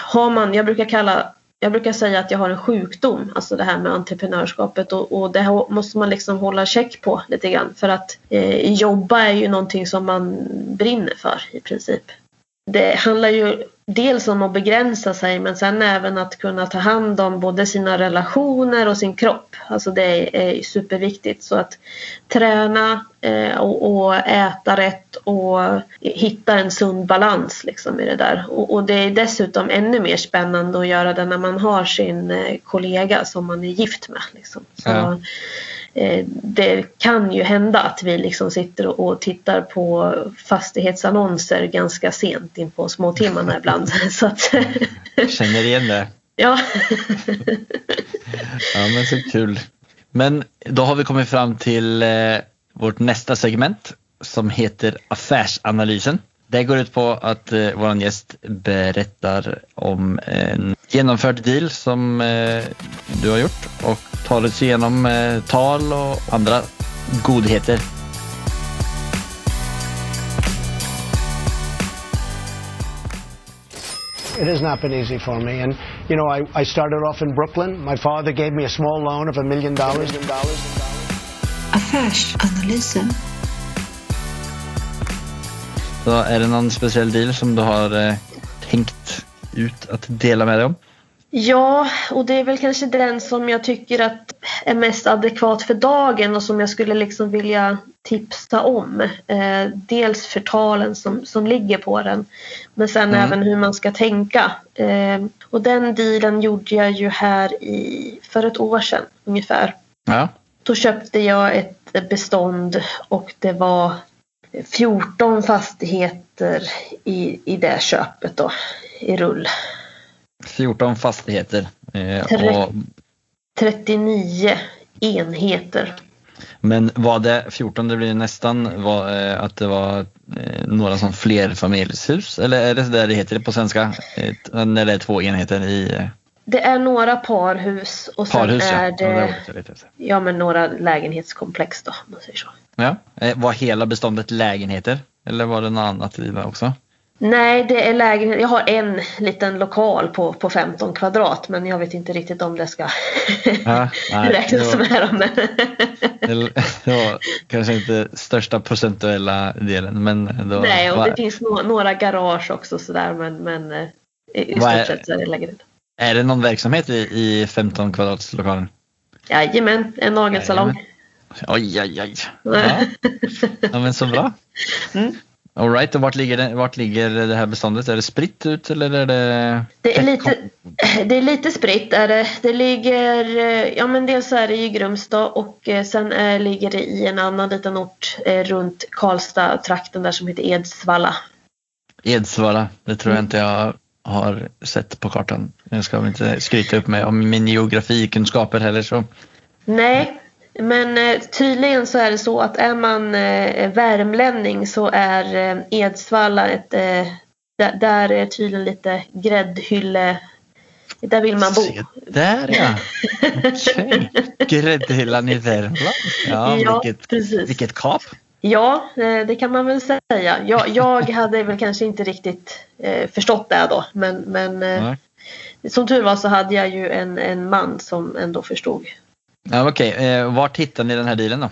har man, jag brukar kalla jag brukar säga att jag har en sjukdom, alltså det här med entreprenörskapet och, och det måste man liksom hålla check på lite grann för att eh, jobba är ju någonting som man brinner för i princip. Det handlar ju dels om att begränsa sig men sen även att kunna ta hand om både sina relationer och sin kropp. Alltså det är superviktigt. Så att träna eh, och, äta rätt och hitta en sund balans liksom i det där. Och, det är dessutom ännu mer spännande att göra det när man har sin eh, kollega som man är gift med. Liksom. Så, ja. Eh, det kan ju hända att vi liksom sitter och tittar på fastighetsannonser ganska sent in på småtimmarna ibland. Så att
Känner igen det.
Ja.
ja men så kul. Men då har vi kommit fram till eh, vårt nästa segment som heter Affärsanalysen. Det går ut på att eh, vår gäst berättar om en genomförd deal som eh, du har gjort och tar oss igenom eh, tal och andra godheter.
It has not been easy for me. And, you know, I, I started off in Brooklyn. My father gave me a small loan of a million dollars.
Affärsanalysen.
Så är det någon speciell deal som du har eh, tänkt ut att dela med dig om?
Ja, och det är väl kanske den som jag tycker att är mest adekvat för dagen och som jag skulle liksom vilja tipsa om. Eh, dels förtalen som, som ligger på den, men sen mm. även hur man ska tänka. Eh, och den dealen gjorde jag ju här i, för ett år sedan ungefär.
Ja.
Då köpte jag ett bestånd och det var 14 fastigheter i, i det köpet då, i rull.
14 fastigheter.
Eh, och... 39 enheter.
Men var det 14, det blir nästan var, eh, att det var eh, några som flerfamiljshus eller är det där det heter på svenska? Eh, när det är två enheter i... Eh...
Det är några parhus och sen parhus, är ja. det, ja, ja men några lägenhetskomplex då om man säger så.
Ja. Eh, var hela beståndet lägenheter? Eller var det något annat i det också?
Nej, det är lägenhet. Jag har en liten lokal på, på 15 kvadrat men jag vet inte riktigt om det ska ja, räknas med. Men...
det var kanske inte största procentuella delen men då,
Nej, och det finns no några garage också sådär men, men eh, i stort sett så är det lägenhet.
Är det någon verksamhet i, i 15 kvadrats-lokalen?
Jajamän, en nagelsalong.
Oj, oj, oj. Ja. ja, men så bra. Mm. Alright, och vart ligger, det, vart ligger det här beståndet? Är det spritt ut eller är det?
Det är lite, det är lite spritt. Är det. det ligger, ja men dels är det i Grumstad och eh, sen är, ligger det i en annan liten ort eh, runt Karlstad-trakten där som heter Edsvalla.
Edsvalla, det tror jag mm. inte jag har sett på kartan. Jag ska väl inte skryta upp mig om min geografikunskaper heller så.
Nej, men eh, tydligen så är det så att är man eh, värmlänning så är eh, Edsvalla ett, där, är tydligen lite gräddhylle Där vill man bo.
Se där ja. Okej. Gräddhyllan i Värmland. Ja,
Ja,
vilket,
precis.
vilket kap.
Ja, det kan man väl säga. Jag, jag hade väl kanske inte riktigt eh, förstått det då. Men, men eh, som tur var så hade jag ju en, en man som ändå förstod.
Ja, Okej, eh, vart hittade ni den här dealen då?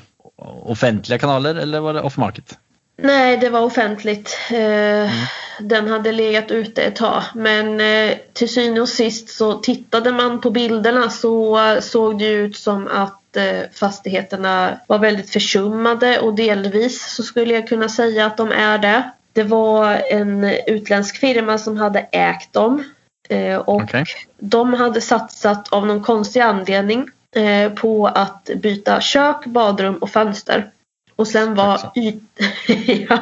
Offentliga kanaler eller var det off market?
Nej, det var offentligt. Eh, Den hade legat ute ett tag. Men eh, till syvende och sist så tittade man på bilderna så såg det ut som att eh, fastigheterna var väldigt försummade och delvis så skulle jag kunna säga att de är det. Det var en utländsk firma som hade ägt dem. Och
Okej.
de hade satsat av någon konstig anledning på att byta kök, badrum och fönster. Och sen var, yt... ja,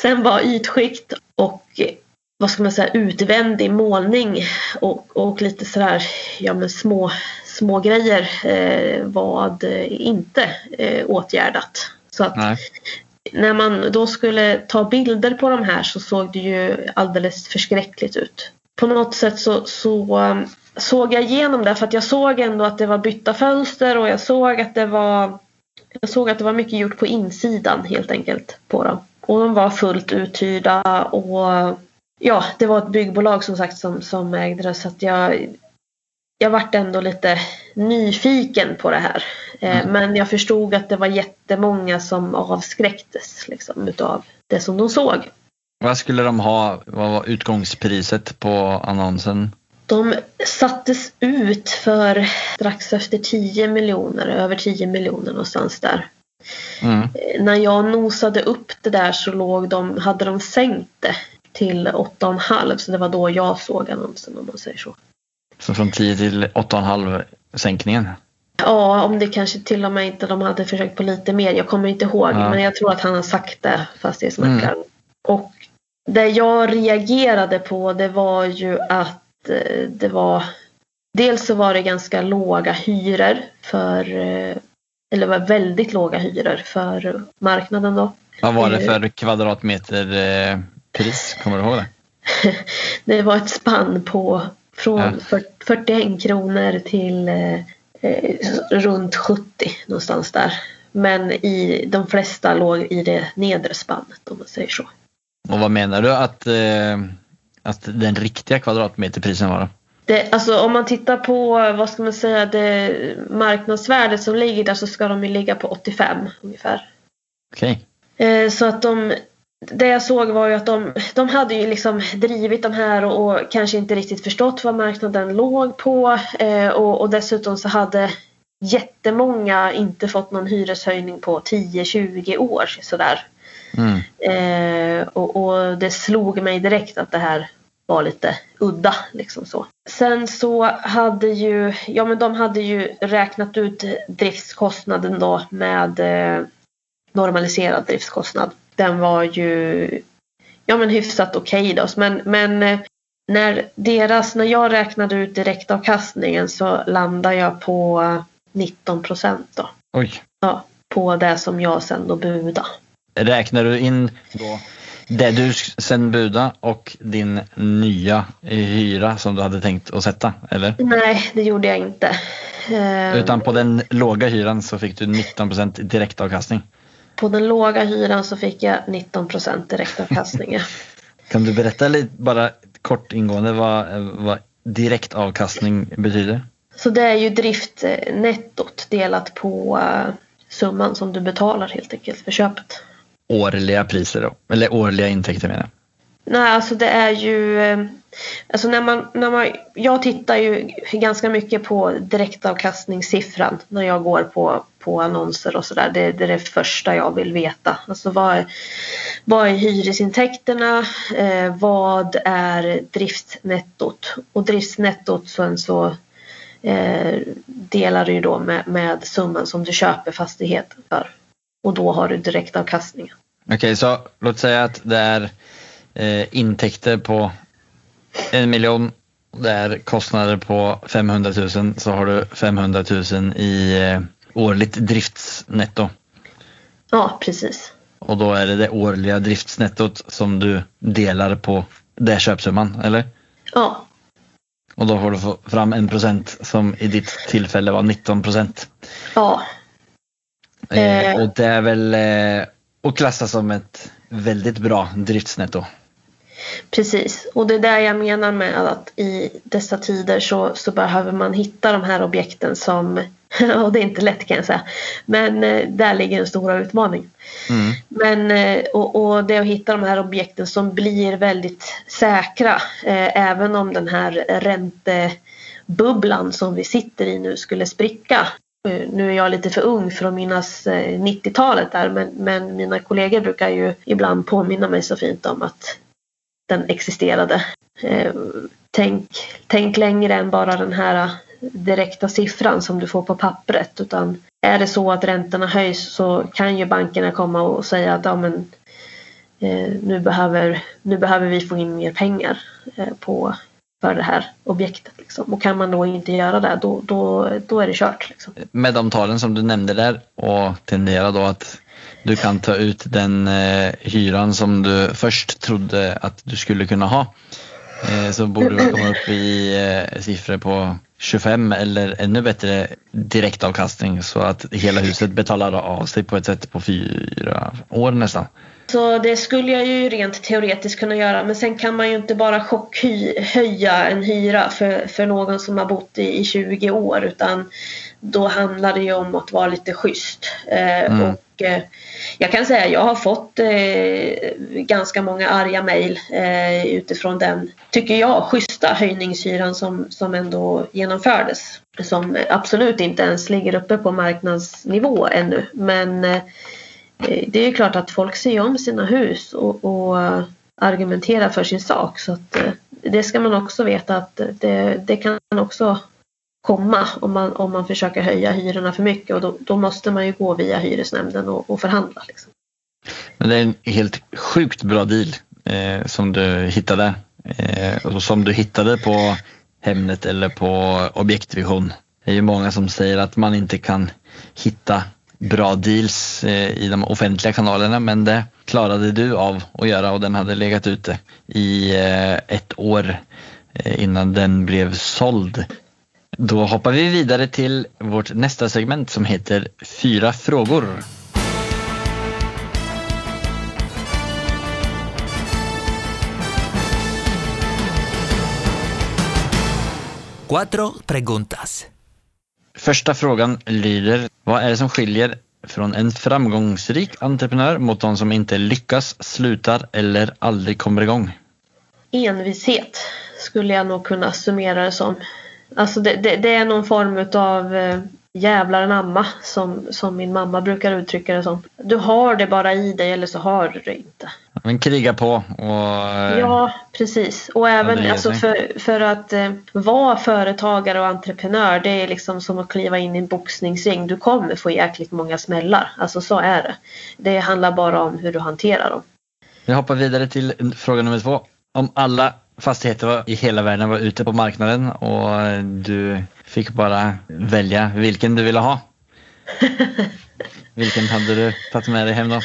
sen var ytskikt och eh, vad ska man säga, utvändig målning och, och lite sådär ja, men små, små grejer eh, var eh, inte eh, åtgärdat. Så att
Nej.
när man då skulle ta bilder på de här så såg det ju alldeles förskräckligt ut. På något sätt så, så såg jag igenom det för att jag såg ändå att det var bytta fönster och jag såg att det var jag såg att det var mycket gjort på insidan helt enkelt på dem. Och de var fullt uthyrda och ja, det var ett byggbolag som sagt som, som ägde det så att jag jag vart ändå lite nyfiken på det här. Eh,
Mm.
Men jag förstod att det var jättemånga som avskräcktes liksom, utav det som de såg.
Vad skulle de ha? Vad var utgångspriset på annonsen?
De sattes ut för strax efter 10 miljoner, över 10 miljoner någonstans där.
Mm.
Eh, När jag nosade upp det där så låg de, hade de sänkt det till 8,5 så det var då jag såg annonsen om man säger så.
Så från 10 till 8,5 sänkningen.
Ja, om det kanske till och med inte de hade försökt på lite mer. Jag kommer inte ihåg,
Ja.
men jag tror att han har sagt det, fastighetsmäklaren. Och det jag reagerade på det var ju att det var Dels så var det ganska låga hyror för eh, eller var väldigt låga hyror för marknaden då.
Vad var det för kvadratmeter eh, pris? Kommer du ihåg det?
Det var ett spann på från
Ja.
40 41 kronor till eh, eh, runt 70 någonstans där. Men i de flesta låg i det nedre spannet om man säger så.
Och vad menar du att, eh, att den riktiga kvadratmeterprisen var?
Det, alltså om man tittar på vad ska man säga det marknadsvärdet som ligger där så ska de ju ligga på 85 ungefär.
Okej.
Eh, så att de det jag såg var ju att de, de hade ju liksom drivit de här och, och kanske inte riktigt förstått vad marknaden låg på. Eh, och, och dessutom så hade jättemånga inte fått någon hyreshöjning på 10-20 år sådär.
Mm.
Eh, och, och det slog mig direkt att det här var lite udda liksom så. Sen så hade ju, ja men de hade ju räknat ut driftskostnaden då med eh, normaliserad driftskostnad. Den var ju ja men hyfsat okej då. Men, men eh, när deras, när jag räknade ut direktavkastningen så landade jag på eh, 19 procent då.
Oj.
Ja, på det som jag sen då budade.
Räknar du in då det du sen buda och din nya hyra som du hade tänkt att sätta? Eller?
Nej, det gjorde jag inte. Eh,
Utan på den låga hyran så fick du 19% direktavkastning.
På den låga hyran så fick jag 19 procent direktavkastning.
Kan du berätta lite bara kort ingående vad, vad direktavkastning betyder?
Så det är ju driftnettot delat på eh, summan som du betalar helt enkelt för köpet.
Årliga priser då? Eller årliga intäkter menar jag.
Nej, alltså det är ju... Eh, alltså när man, när man, jag tittar ju ganska mycket på direktavkastningssiffran när jag går på, på annonser och sådär. Det, det är det första jag vill veta. Alltså vad är, vad är hyresintäkterna? Eh, vad är driftsnettot? Och driftsnettot sen så eh, delar du ju då med, med summan som du köper fastigheten för. Och då har du direktavkastningen.
Okej, så låt säga att det är eh, intäkter på en miljon. Det är kostnader på 500 000 så har du 500 000 i eh, årligt driftsnetto.
Ja, precis.
Och då är det det årliga driftsnettot som du delar på det köpsumman, eller?
Ja,
Och då får du fram en procent som i ditt tillfälle var 19 procent.
Ja,
Eh,
Eh.
och det är väl eh, att klassa som ett väldigt bra driftsnetto.
precis. Och det är där jag menar med att i dessa tider så, så behöver man hitta de här objekten som, och det är inte lätt kan jag säga, men eh, där ligger den stora utmaningen.
Mm.
Men, eh, och, och det är att hitta de här objekten som blir väldigt säkra eh, även om den här räntebubblan som vi sitter i nu skulle spricka. Nu är jag lite för ung för att minnas eh, 90-talet där men, men mina kollegor brukar ju ibland påminna mig så fint om att den existerade. Eh, tänk, tänk längre än bara den här direkta siffran som du får på pappret utan är det så att räntorna höjs så kan ju bankerna komma och säga att ja, men, eh, nu, behöver, nu behöver vi få in mer pengar på, för det här objektet. Liksom. Och kan man då inte göra det då, då, då är det kört. Liksom.
Med de talen som du nämnde där och tendera då att du kan ta ut den eh, hyran som du först trodde att du skulle kunna ha. Eh, så borde du komma upp i eh, siffror på 25 eller ännu bättre direktavkastning så att hela huset betalar av sig på ett sätt på fyra år nästan.
Så det skulle jag ju rent teoretiskt kunna göra men sen kan man ju inte bara chockhöja en hyra för, för någon som har bott i, i 20 år utan då handlar det ju om att vara lite schysst. Eh,
Mm.
och, eh, jag kan säga att jag har fått eh, ganska många arga mejl utifrån den, tycker jag, schyssta höjningshyran som, som ändå genomfördes. Som absolut inte ens ligger uppe på marknadsnivå ännu men Eh, det är ju klart att folk ser om sina hus och, och eh, argumenterar för sin sak. Så att, eh, det ska man också veta att det, det kan också komma om man, om man försöker höja hyrorna för mycket och då, då måste man ju gå via hyresnämnden och, och förhandla. Liksom.
Men det är en helt sjukt bra deal eh, som du hittade. Eh, och som du hittade på Hemnet eller på Objektvision. Det är ju många som säger att man inte kan hitta bra deals eh, i de offentliga kanalerna men det klarade du av att göra och den hade legat ute i eh, ett år eh, innan den blev såld. Då hoppar vi vidare till vårt nästa segment som heter Fyra frågor.
Cuatro preguntas.
Första frågan lyder, vad är det som skiljer från en framgångsrik entreprenör mot de som inte lyckas, slutar eller aldrig kommer igång?
Envishet skulle jag nog kunna summera det som. Alltså det, det, det är någon form utav eh, jävlar anamma som, som min mamma brukar uttrycka det som. Du har det bara i dig eller så har du det inte.
Men kriga på och eh,
Ja, precis. Och även alltså, för, för att eh, vara företagare och entreprenör det är liksom som att kliva in i en boxningsring. Du kommer få jäkligt många smällar. Alltså så är det. Det handlar bara om hur du hanterar dem.
vi hoppar vidare till fråga nummer två. Om alla fastigheter i hela världen var ute på marknaden och du fick bara välja vilken du ville ha. Vilken hade du tagit med dig hem då?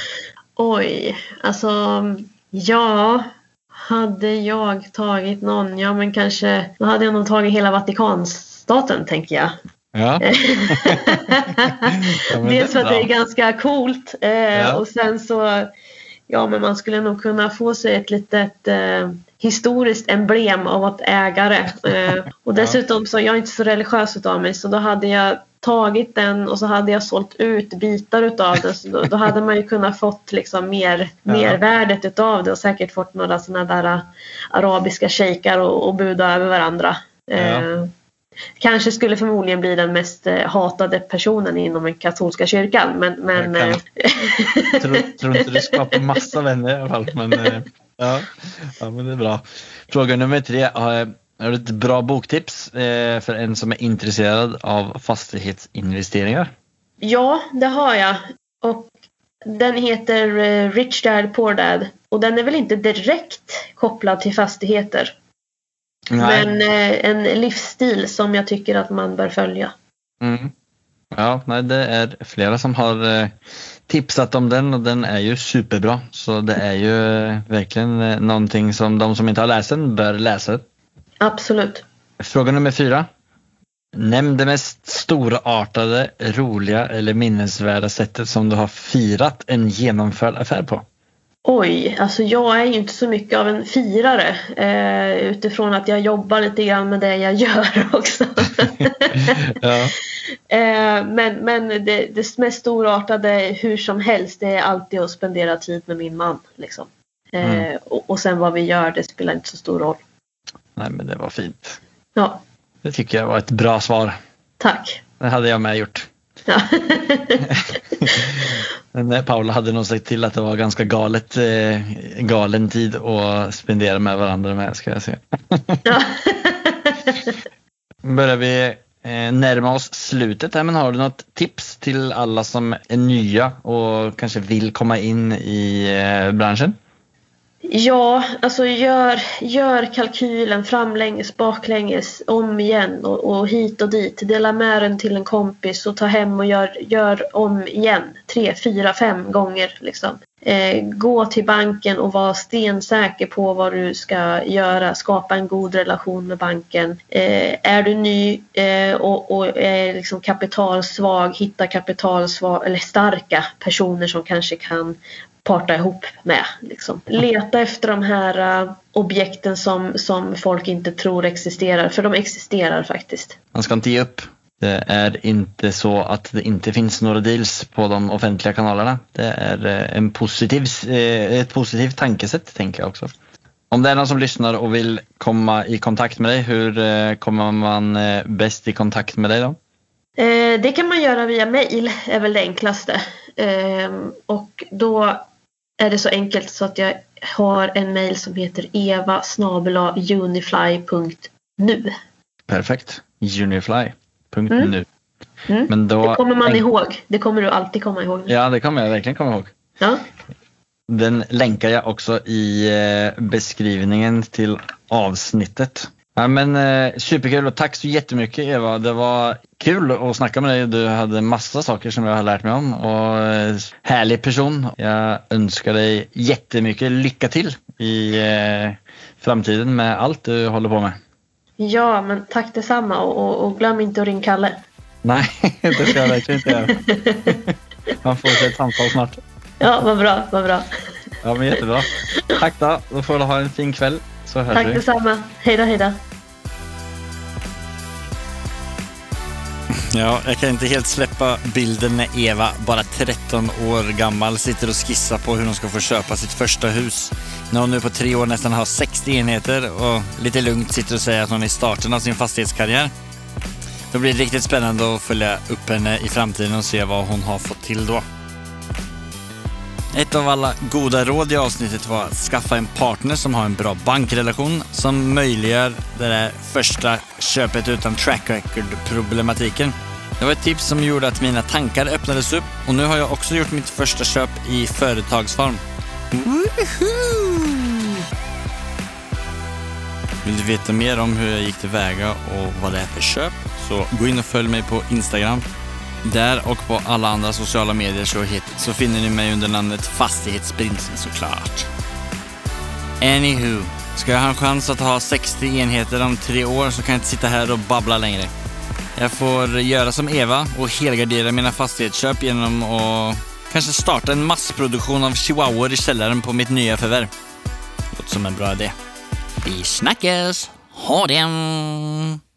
Oj, alltså ja. Hade jag tagit någon, ja men kanske, då hade jag nog tagit hela Vatikanstaten tänker jag.
Ja. Ja,
Dels för att det är ganska coolt eh,
Ja.
och sen så Ja men man skulle nog kunna få sig ett litet eh, historiskt emblem av att ägare. Eh, och dessutom så jag är inte så religiös utav mig så då hade jag tagit den och så hade jag sålt ut bitar utav den. Så då, då hade man ju kunnat fått liksom mer,
Ja.
mervärdet utav det och säkert fått några sådana där eh, arabiska shejkar och, och buda över varandra. Eh,
Ja.
Kanske skulle förmodligen bli den mest eh, hatade personen inom den katolska kyrkan. Men, men
Jag
eh,
tror, tror inte du skapar massa vänner i alla fall. Men, eh, ja. ja, men det är bra. Fråga nummer tre. Har, du ett bra boktips eh, för en som är intresserad av fastighetsinvesteringar?
ja, det har jag. Och den heter eh, Rich Dad Poor Dad. Och den är väl inte direkt kopplad till fastigheter. Men eh, en livsstil som jag tycker att man bör följa.
Mm. Ja, nej, det är flera som har tipsat om den och den är ju superbra. Så det är ju eh, verkligen eh, någonting som de som inte har läst den bör läsa.
Absolut.
Fråga nummer fyra. Nämn det mest storartade, roliga eller minnesvärda sättet som du har firat en genomförd affär på.
Oj, alltså jag är ju inte så mycket av en firare eh, utifrån att jag jobbar lite grann med det jag gör också.
Ja.
Eh, men men det, det mest storartade hur som helst det är alltid att spendera tid med min man. Liksom. Eh,
Mm.
och, och sen vad vi gör det spelar inte så stor roll.
Nej, men det var fint.
Ja,
Det tycker jag var ett bra svar.
tack.
Det hade jag med gjort.
Ja.
Men eh, Paula hade nog sagt till att det var ganska galet, eh, galen tid att spendera med varandra med ska jag säga.
ja.
Börjar vi Eh, närma oss slutet här, men har du något tips till alla som är nya och kanske vill komma in i eh, branschen?
Ja, alltså gör, gör kalkylen framlänges, baklänges, om igen och, och hit och dit. Dela med den till en kompis och ta hem och gör, gör om igen. Tre, fyra, fem gånger. Liksom. Eh, gå till banken och var stensäker på vad du ska göra. Skapa en god relation med banken. Eh, är du ny eh, och, och är liksom kapitalsvag, hitta kapitalsvag eller starka personer som kanske kan parta ihop med. Liksom. Leta efter de här uh, objekten som, som folk inte tror existerar, för de existerar faktiskt.
Man ska inte ge upp. Det är inte så att det inte finns några deals på de offentliga kanalerna. Det är eh, en positiv, eh, ett positivt tankesätt tänker jag också. Om det är någon som lyssnar och vill komma i kontakt med dig, hur eh, kommer man bäst i kontakt med dig då?
Det kan man göra via mail, är väl det enklaste. Eh, och då är det så enkelt så att jag har en mail som heter eva unifly.nu.
Perfekt. Unifly.nu.
Mm. Mm.
Men då,
Det kommer man ihåg. Det kommer du alltid komma ihåg.
Ja, det kommer jag verkligen komma ihåg.
Ja.
Den länkar jag också i eh, beskrivningen till avsnittet. Ja, men, eh, superkul och tack så jättemycket Eva. Det var kul att snacka med dig. Du hade massa saker som jag har lärt mig om och eh, härlig person. Jag önskar dig jättemycket lycka till i eh, framtiden med allt du håller på med.
Ja, men tack detsamma och, och, och glöm inte att ringa Kalle.
Nej, det ska jag verkligen inte göra. Man får ett samtal snart.
Ja, vad bra, vad bra.
Ja, men jättebra. Tack då. Då får du ha en fin kväll. Så hörs
Tack
vi.
detsamma. Hej då, hej då.
Ja, jag kan inte helt släppa bilden när Eva, bara 13 år gammal, sitter och skissar på hur hon ska få köpa sitt första hus. När hon nu på tre år nästan har 60 enheter och lite lugnt sitter och säger att hon är i starten av sin fastighetskarriär. Då blir det riktigt spännande att följa upp henne i framtiden och se vad hon har fått till då. Ett av alla goda råd i avsnittet var att skaffa en partner som har en bra bankrelation som möjliggör det där första köpet utan track record-problematiken. Det var ett tips som gjorde att mina tankar öppnades upp och nu har jag också gjort mitt första köp i företagsform. Woohoo! Vill du veta mer om hur jag gick tillväga och vad det är för köp så gå in och följ mig på Instagram där och på alla andra sociala medier så, hit, så finner ni mig under namnet Fastighetsprinsen såklart. Anywho, ska jag ha en chans att ha 60 enheter om tre år så kan jag inte sitta här och babbla längre. Jag får göra som Eva och helgardera mina fastighetsköp genom att kanske starta en massproduktion av chihuahuor i källaren på mitt nya förvärv. Låter som en bra idé. Vi snackas! Ha det!